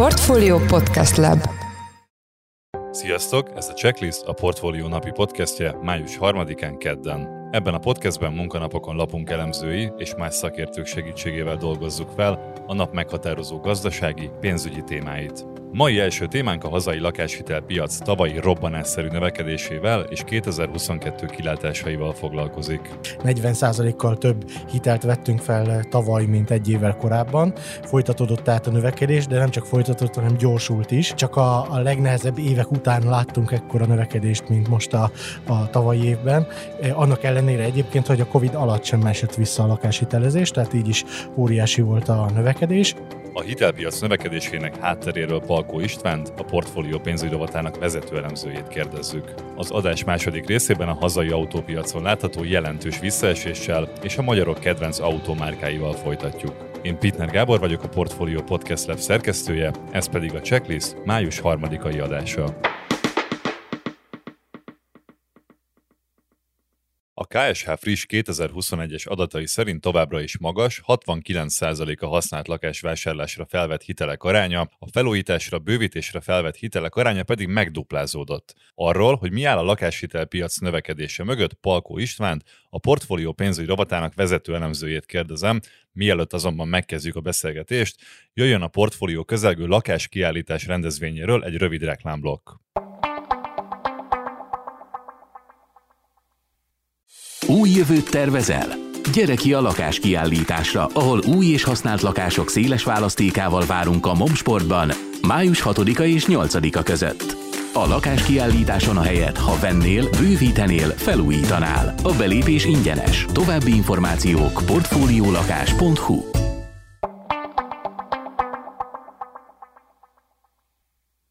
Portfolio Podcast Lab Sziasztok! Ez a Checklist, a Portfolio napi podcastje május 3-án kedden. Ebben a podcastben munkanapokon lapunk elemzői és más szakértők segítségével dolgozzuk fel a nap meghatározó gazdasági, pénzügyi témáit. Mai első témánk a hazai lakáshitelpiac tavalyi robbanásszerű növekedésével és 2022 kilátásaival foglalkozik. 40%-kal több hitelt vettünk fel tavaly, mint egy évvel korábban. Folytatódott tehát a növekedés, de nem csak folytatódott, hanem gyorsult is. Csak a, a legnehezebb évek után láttunk ekkora növekedést, mint most a, a tavalyi évben. E, annak ellenére egyébként, hogy a Covid alatt sem esett vissza a lakáshitelezés, tehát így is óriási volt a növekedés. A hitelpiac növekedésének hátteréről Palkó Istvánt, a portfólió pénzügyi rovatának vezető elemzőjét kérdezzük. Az adás második részében a hazai autópiacon látható jelentős visszaeséssel és a magyarok kedvenc autómárkáival folytatjuk. Én Pitner Gábor vagyok, a Portfolio Podcast Lab szerkesztője, ez pedig a Checklist május harmadikai adása. KSH friss 2021-es adatai szerint továbbra is magas, 69% a használt lakás vásárlásra felvett hitelek aránya, a felújításra, bővítésre felvett hitelek aránya pedig megduplázódott. Arról, hogy mi áll a lakáshitelpiac növekedése mögött, Palkó Istvánt, a portfólió pénzügyi rovatának vezető elemzőjét kérdezem, mielőtt azonban megkezdjük a beszélgetést, jöjjön a portfólió közelgő lakáskiállítás rendezvényéről egy rövid reklámblokk. Új jövőt tervezel? Gyere ki a lakáskiállításra, ahol új és használt lakások széles választékával várunk a Momsportban május 6-a és 8-a között. A lakáskiállításon a helyet, ha vennél, bővítenél, felújítanál. A belépés ingyenes. További információk portfóliólakás.hu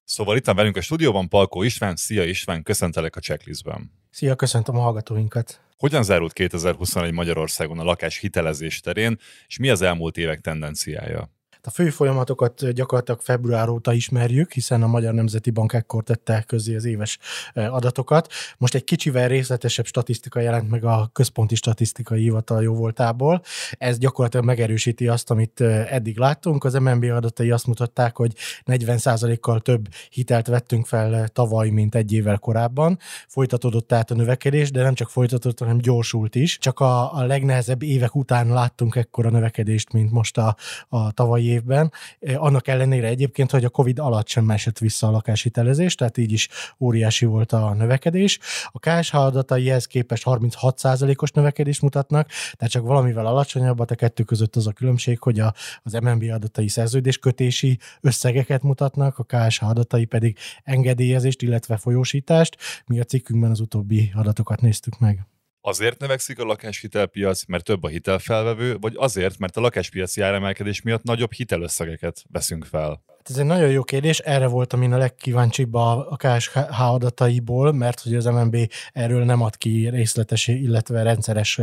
Szóval itt van velünk a stúdióban Palkó István. Szia István, köszöntelek a checklistben. Szia, köszöntöm a hallgatóinkat. Hogyan zárult 2021 Magyarországon a lakás hitelezés terén, és mi az elmúlt évek tendenciája? A fő folyamatokat gyakorlatilag február óta ismerjük, hiszen a Magyar Nemzeti Bank ekkor tette közé az éves adatokat. Most egy kicsivel részletesebb statisztika jelent meg a Központi Statisztikai Hivatal jóvoltából. Ez gyakorlatilag megerősíti azt, amit eddig láttunk. Az MNB adatai azt mutatták, hogy 40%-kal több hitelt vettünk fel tavaly, mint egy évvel korábban. Folytatódott tehát a növekedés, de nem csak folytatódott, hanem gyorsult is. Csak a, a legnehezebb évek után láttunk ekkora növekedést, mint most a, a tavalyi évben, eh, annak ellenére egyébként, hogy a Covid alatt sem esett vissza a lakáshitelezés, tehát így is óriási volt a növekedés. A KSH adatai ehhez képest 36%-os növekedést mutatnak, tehát csak valamivel alacsonyabb, a kettő között az a különbség, hogy a, az MNB adatai szerződéskötési összegeket mutatnak, a KSH adatai pedig engedélyezést, illetve folyósítást. Mi a cikkünkben az utóbbi adatokat néztük meg. Azért növekszik a lakáshitelpiac, mert több a hitelfelvevő, vagy azért, mert a lakáspiaci áremelkedés miatt nagyobb hitelösszegeket veszünk fel? Ez egy nagyon jó kérdés, erre voltam én a legkíváncsibb a, a KSH adataiból, mert hogy az MNB erről nem ad ki részletes, illetve rendszeres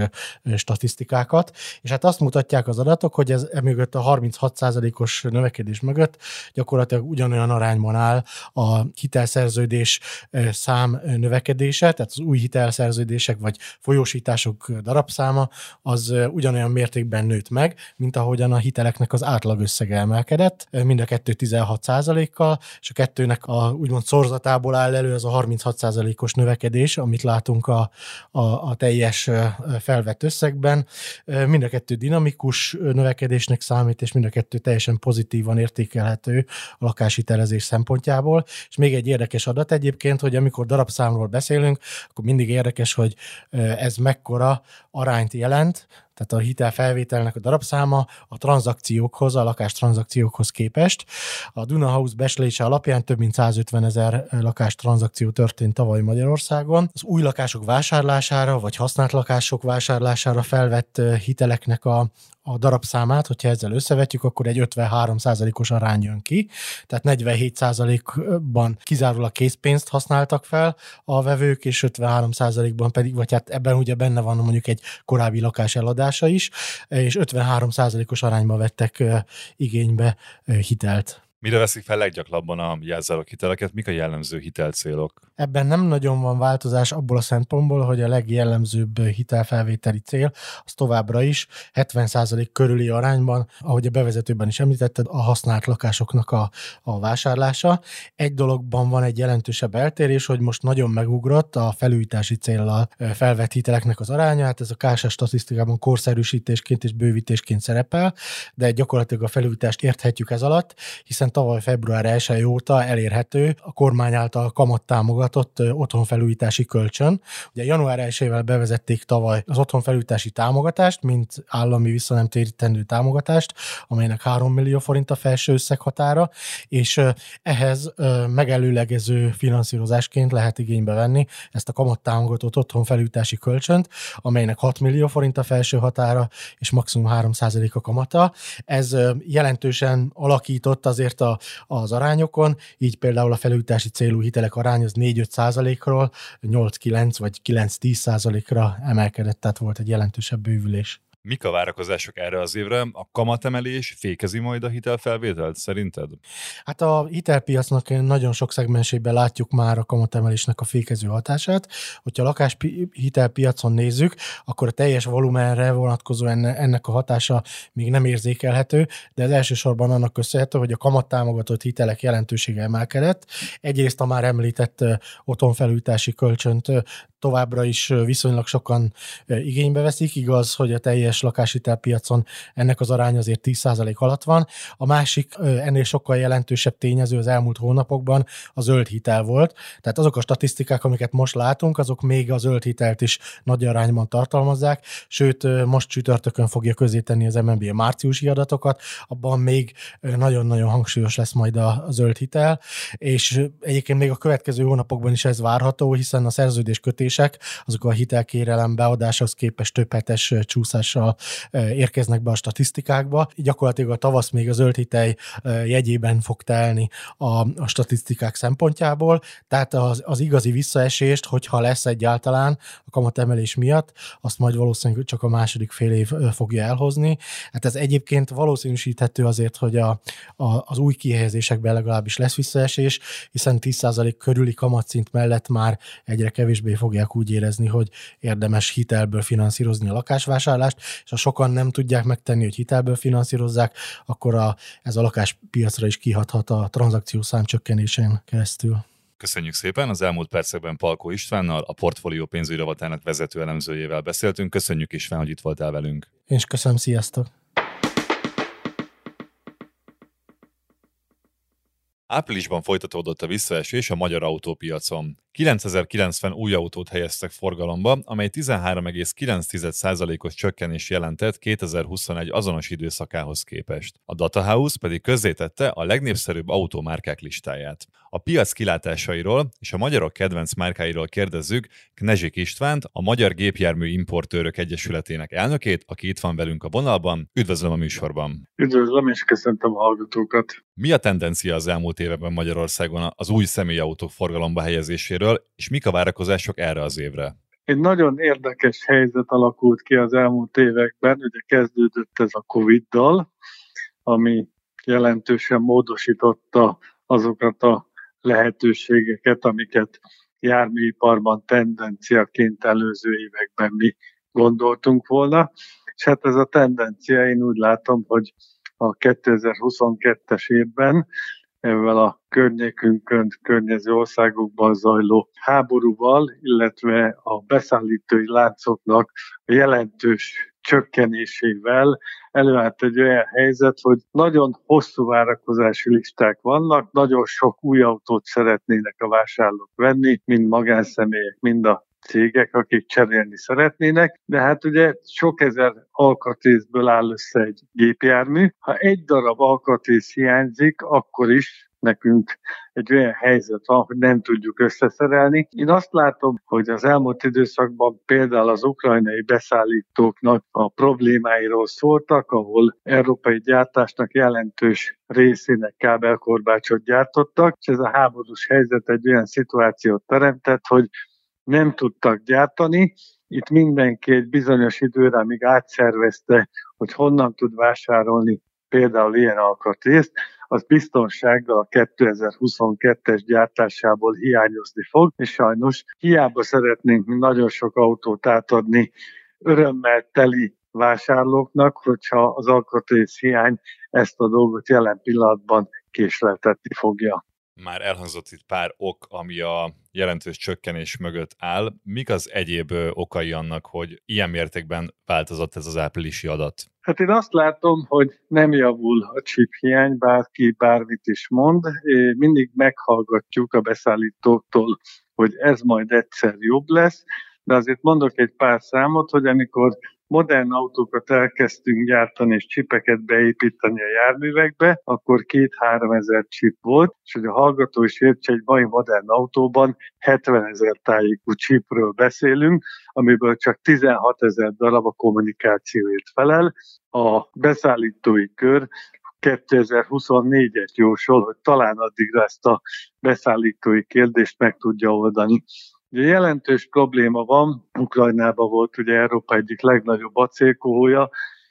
statisztikákat, és hát azt mutatják az adatok, hogy ez emögött a 36%-os növekedés mögött gyakorlatilag ugyanolyan arányban áll a hitelszerződés szám növekedése, tehát az új hitelszerződések vagy folyósítások darabszáma az ugyanolyan mértékben nőtt meg, mint ahogyan a hiteleknek az átlagösszege emelkedett, mind a kettő 16%-kal, és a kettőnek a úgymond szorzatából áll elő ez a 36%-os növekedés, amit látunk a, a, a teljes felvett összegben. Mind a kettő dinamikus növekedésnek számít, és mind a kettő teljesen pozitívan értékelhető a lakáshitelezés szempontjából. És még egy érdekes adat egyébként, hogy amikor darabszámról beszélünk, akkor mindig érdekes, hogy ez mekkora arányt jelent, tehát a hitelfelvételnek a darabszáma a tranzakciókhoz, a lakás tranzakciókhoz képest. A Duna House beslése alapján több mint 150 ezer lakás tranzakció történt tavaly Magyarországon. Az új lakások vásárlására, vagy használt lakások vásárlására felvett hiteleknek a, a darabszámát, hogyha ezzel összevetjük, akkor egy 53%-os arány jön ki, tehát 47%-ban kizárólag készpénzt használtak fel a vevők, és 53%-ban pedig, vagy hát ebben ugye benne van mondjuk egy korábbi lakás eladása is, és 53%-os arányban vettek igénybe hitelt. Mire veszik fel leggyakrabban a jelzálog hiteleket, mik a jellemző hitelcélok? Ebben nem nagyon van változás abból a szempontból, hogy a legjellemzőbb hitelfelvételi cél az továbbra is 70% körüli arányban, ahogy a bevezetőben is említetted, a használt lakásoknak a, a vásárlása. Egy dologban van egy jelentősebb eltérés, hogy most nagyon megugrott a felújítási célral felvett hiteleknek az aránya, hát ez a KSA statisztikában korszerűsítésként és bővítésként szerepel, de gyakorlatilag a felújítást érthetjük ez alatt, hiszen tavaly február 1 óta elérhető a kormány által kamattámogatott otthonfelújítási kölcsön. Ugye január 1 bevezették tavaly az otthonfelújítási támogatást, mint állami visszanemtérítendő támogatást, amelynek 3 millió forint a felső összeghatára, és ehhez megelőlegező finanszírozásként lehet igénybe venni ezt a kamattámogatott otthonfelújítási kölcsönt, amelynek 6 millió forint a felső határa, és maximum 3 a kamata. Ez jelentősen alakított azért a, az arányokon, így például a felújítási célú hitelek arány az 4-5 százalékról 8-9 vagy 9-10 százalékra emelkedett, tehát volt egy jelentősebb bővülés. Mik a várakozások erre az évre? A kamatemelés fékezi majd a hitelfelvételt szerinted? Hát a hitelpiacnak nagyon sok szegmensében látjuk már a kamatemelésnek a fékező hatását. Hogyha a lakás hitelpiacon nézzük, akkor a teljes volumenre vonatkozó ennek a hatása még nem érzékelhető, de ez elsősorban annak köszönhető, hogy a kamattámogatott hitelek jelentősége emelkedett. Egyrészt a már említett otthonfelújítási kölcsönt továbbra is viszonylag sokan igénybe veszik. Igaz, hogy a teljes lakáshitelpiacon ennek az aránya azért 10% alatt van. A másik ennél sokkal jelentősebb tényező az elmúlt hónapokban a zöld hitel volt. Tehát azok a statisztikák, amiket most látunk, azok még a zöld hitelt is nagy arányban tartalmazzák, sőt most csütörtökön fogja közé tenni az MNB a márciusi adatokat, abban még nagyon-nagyon hangsúlyos lesz majd a zöld hitel, és egyébként még a következő hónapokban is ez várható, hiszen a szerződés kötés fizetések, azok a hitelkérelem beadáshoz képest több hetes csúszással érkeznek be a statisztikákba. Gyakorlatilag a tavasz még a zöld hitel jegyében fog telni a, a statisztikák szempontjából, tehát az, az igazi visszaesést, hogyha lesz egyáltalán a kamatemelés miatt, azt majd valószínűleg csak a második fél év fogja elhozni. Hát ez egyébként valószínűsíthető azért, hogy a, a, az új kihelyezésekben legalábbis lesz visszaesés, hiszen 10% körüli kamatszint mellett már egyre kevésbé fogják fogják úgy érezni, hogy érdemes hitelből finanszírozni a lakásvásárlást, és ha sokan nem tudják megtenni, hogy hitelből finanszírozzák, akkor a, ez a lakáspiacra is kihathat a tranzakciószám csökkenésén keresztül. Köszönjük szépen! Az elmúlt percekben Palkó Istvánnal, a portfólió pénzügyi rovatának vezető elemzőjével beszéltünk. Köszönjük István, hogy itt voltál velünk. Én is köszönöm, sziasztok! Áprilisban folytatódott a visszaesés a magyar autópiacon. 9090 új autót helyeztek forgalomba, amely 13,9%-os csökkenés jelentett 2021 azonos időszakához képest. A Data House pedig közzétette a legnépszerűbb autómárkák listáját. A piac kilátásairól és a magyarok kedvenc márkáiról kérdezzük Knezsik Istvánt, a Magyar Gépjármű Importőrök Egyesületének elnökét, aki itt van velünk a vonalban. Üdvözlöm a műsorban! Üdvözlöm és köszöntöm a hallgatókat! Mi a tendencia az elmúlt években Magyarországon az új személyautók forgalomba helyezéséről, és mik a várakozások erre az évre? Egy nagyon érdekes helyzet alakult ki az elmúlt években, ugye kezdődött ez a Covid-dal, ami jelentősen módosította azokat a lehetőségeket, amiket járműiparban tendenciaként előző években mi gondoltunk volna. És hát ez a tendencia, én úgy látom, hogy a 2022-es évben ezzel a környékünkön, környező országokban zajló háborúval, illetve a beszállítói láncoknak a jelentős csökkenésével. Előállt egy olyan helyzet, hogy nagyon hosszú várakozási listák vannak, nagyon sok új autót szeretnének a vásárlók venni, mind magánszemélyek, mind a cégek, akik cserélni szeretnének, de hát ugye sok ezer alkatrészből áll össze egy gépjármű. Ha egy darab alkatrész hiányzik, akkor is nekünk egy olyan helyzet van, hogy nem tudjuk összeszerelni. Én azt látom, hogy az elmúlt időszakban például az ukrajnai beszállítóknak a problémáiról szóltak, ahol európai gyártásnak jelentős részének kábelkorbácsot gyártottak, és ez a háborús helyzet egy olyan szituációt teremtett, hogy nem tudtak gyártani. Itt mindenki egy bizonyos időre, amíg átszervezte, hogy honnan tud vásárolni például ilyen alkatrészt, az biztonsággal a 2022-es gyártásából hiányozni fog, és sajnos hiába szeretnénk nagyon sok autót átadni örömmel teli vásárlóknak, hogyha az alkatrész hiány ezt a dolgot jelen pillanatban késleltetni fogja. Már elhangzott itt pár ok, ami a jelentős csökkenés mögött áll. Mik az egyéb okai annak, hogy ilyen mértékben változott ez az áprilisi adat? Hát én azt látom, hogy nem javul a chip hiány, bárki bármit is mond. Mindig meghallgatjuk a beszállítóktól, hogy ez majd egyszer jobb lesz, de azért mondok egy pár számot, hogy amikor modern autókat elkezdtünk gyártani és csipeket beépíteni a járművekbe, akkor két-három ezer csip volt, és hogy a hallgató is értse, egy mai modern autóban 70 ezer tájékú csipről beszélünk, amiből csak 16 ezer darab a kommunikációért felel. A beszállítói kör 2024-et jósol, hogy talán addigra ezt a beszállítói kérdést meg tudja oldani. Ugye jelentős probléma van, Ukrajnában volt ugye Európa egyik legnagyobb acélkohója,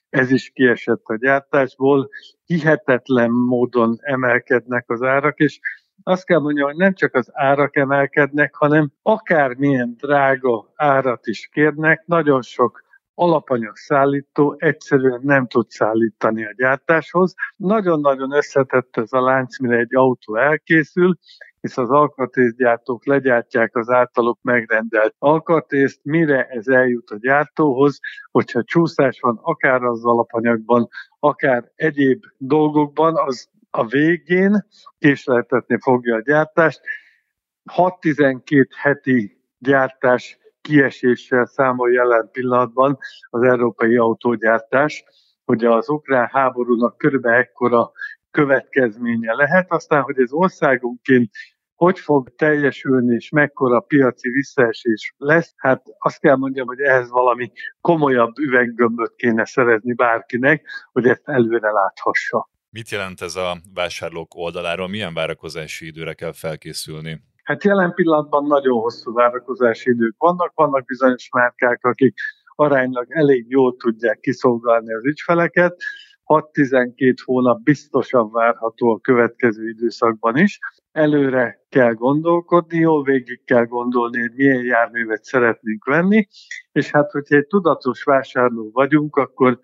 ez is kiesett a gyártásból, hihetetlen módon emelkednek az árak, és azt kell mondjam, hogy nem csak az árak emelkednek, hanem akármilyen drága árat is kérnek, nagyon sok alapanyag szállító egyszerűen nem tud szállítani a gyártáshoz. Nagyon-nagyon összetett ez a lánc, mire egy autó elkészül, hisz az alkatrészgyártók legyártják az általuk megrendelt alkatrészt, mire ez eljut a gyártóhoz, hogyha csúszás van akár az alapanyagban, akár egyéb dolgokban, az a végén késleltetni fogja a gyártást. 6-12 heti gyártás kieséssel számol jelen pillanatban az európai autógyártás, hogy az ukrán háborúnak körülbelül ekkora következménye lehet, aztán, hogy ez országonként hogy fog teljesülni, és mekkora piaci visszaesés lesz, hát azt kell mondjam, hogy ehhez valami komolyabb üveggömböt kéne szerezni bárkinek, hogy ezt előre láthassa. Mit jelent ez a vásárlók oldaláról? Milyen várakozási időre kell felkészülni? Hát jelen pillanatban nagyon hosszú várakozási idők vannak, vannak bizonyos márkák, akik aránylag elég jól tudják kiszolgálni az ügyfeleket, 6-12 hónap biztosan várható a következő időszakban is. Előre kell gondolkodni, jól végig kell gondolni, hogy milyen járművet szeretnénk venni, és hát, hogyha egy tudatos vásárló vagyunk, akkor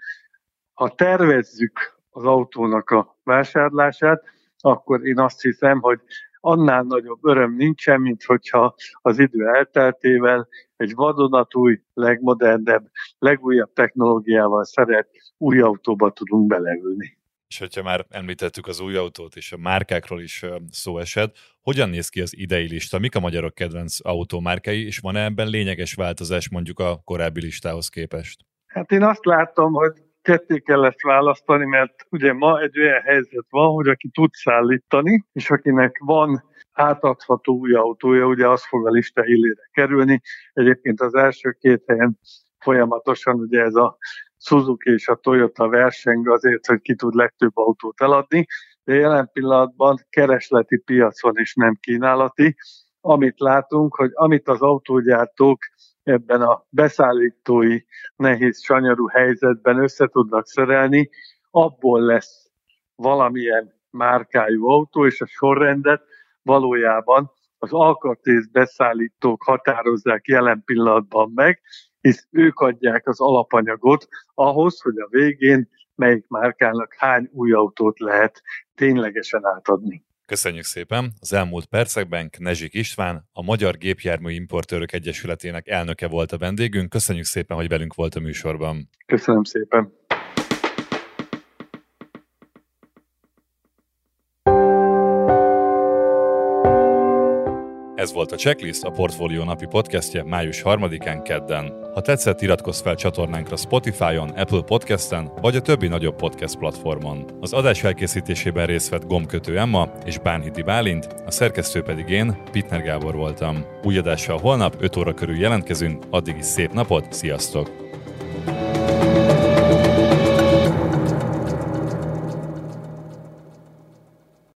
ha tervezzük az autónak a vásárlását, akkor én azt hiszem, hogy annál nagyobb öröm nincsen, mint hogyha az idő elteltével egy vadonatúj, legmodernebb, legújabb technológiával szeret új autóba tudunk beleülni. És hogyha már említettük az új autót, és a márkákról is szó esett, hogyan néz ki az idei lista? Mik a magyarok kedvenc autómárkái, és van-e ebben lényeges változás mondjuk a korábbi listához képest? Hát én azt látom, hogy ketté kell ezt választani, mert ugye ma egy olyan helyzet van, hogy aki tud szállítani, és akinek van átadható új autója, ugye az fog a lista élére kerülni. Egyébként az első két helyen folyamatosan ugye ez a Suzuki és a Toyota verseng azért, hogy ki tud legtöbb autót eladni, de jelen pillanatban keresleti piacon is nem kínálati. Amit látunk, hogy amit az autógyártók ebben a beszállítói nehéz sanyarú helyzetben össze tudnak szerelni, abból lesz valamilyen márkájú autó, és a sorrendet valójában az alkatrész beszállítók határozzák jelen pillanatban meg, hisz ők adják az alapanyagot ahhoz, hogy a végén melyik márkának hány új autót lehet ténylegesen átadni. Köszönjük szépen! Az elmúlt percekben Knezsik István, a Magyar Gépjármű Importőrök Egyesületének elnöke volt a vendégünk. Köszönjük szépen, hogy velünk volt a műsorban. Köszönöm szépen! Ez volt a Checklist, a Portfolio napi podcastje május 3-án kedden. Ha tetszett, iratkozz fel csatornánkra Spotify-on, Apple Podcast-en, vagy a többi nagyobb podcast platformon. Az adás elkészítésében részt vett Gomkötő Emma és Bánhidi Bálint, a szerkesztő pedig én, Pitner Gábor voltam. Új adással holnap 5 óra körül jelentkezünk, addig is szép napot, sziasztok!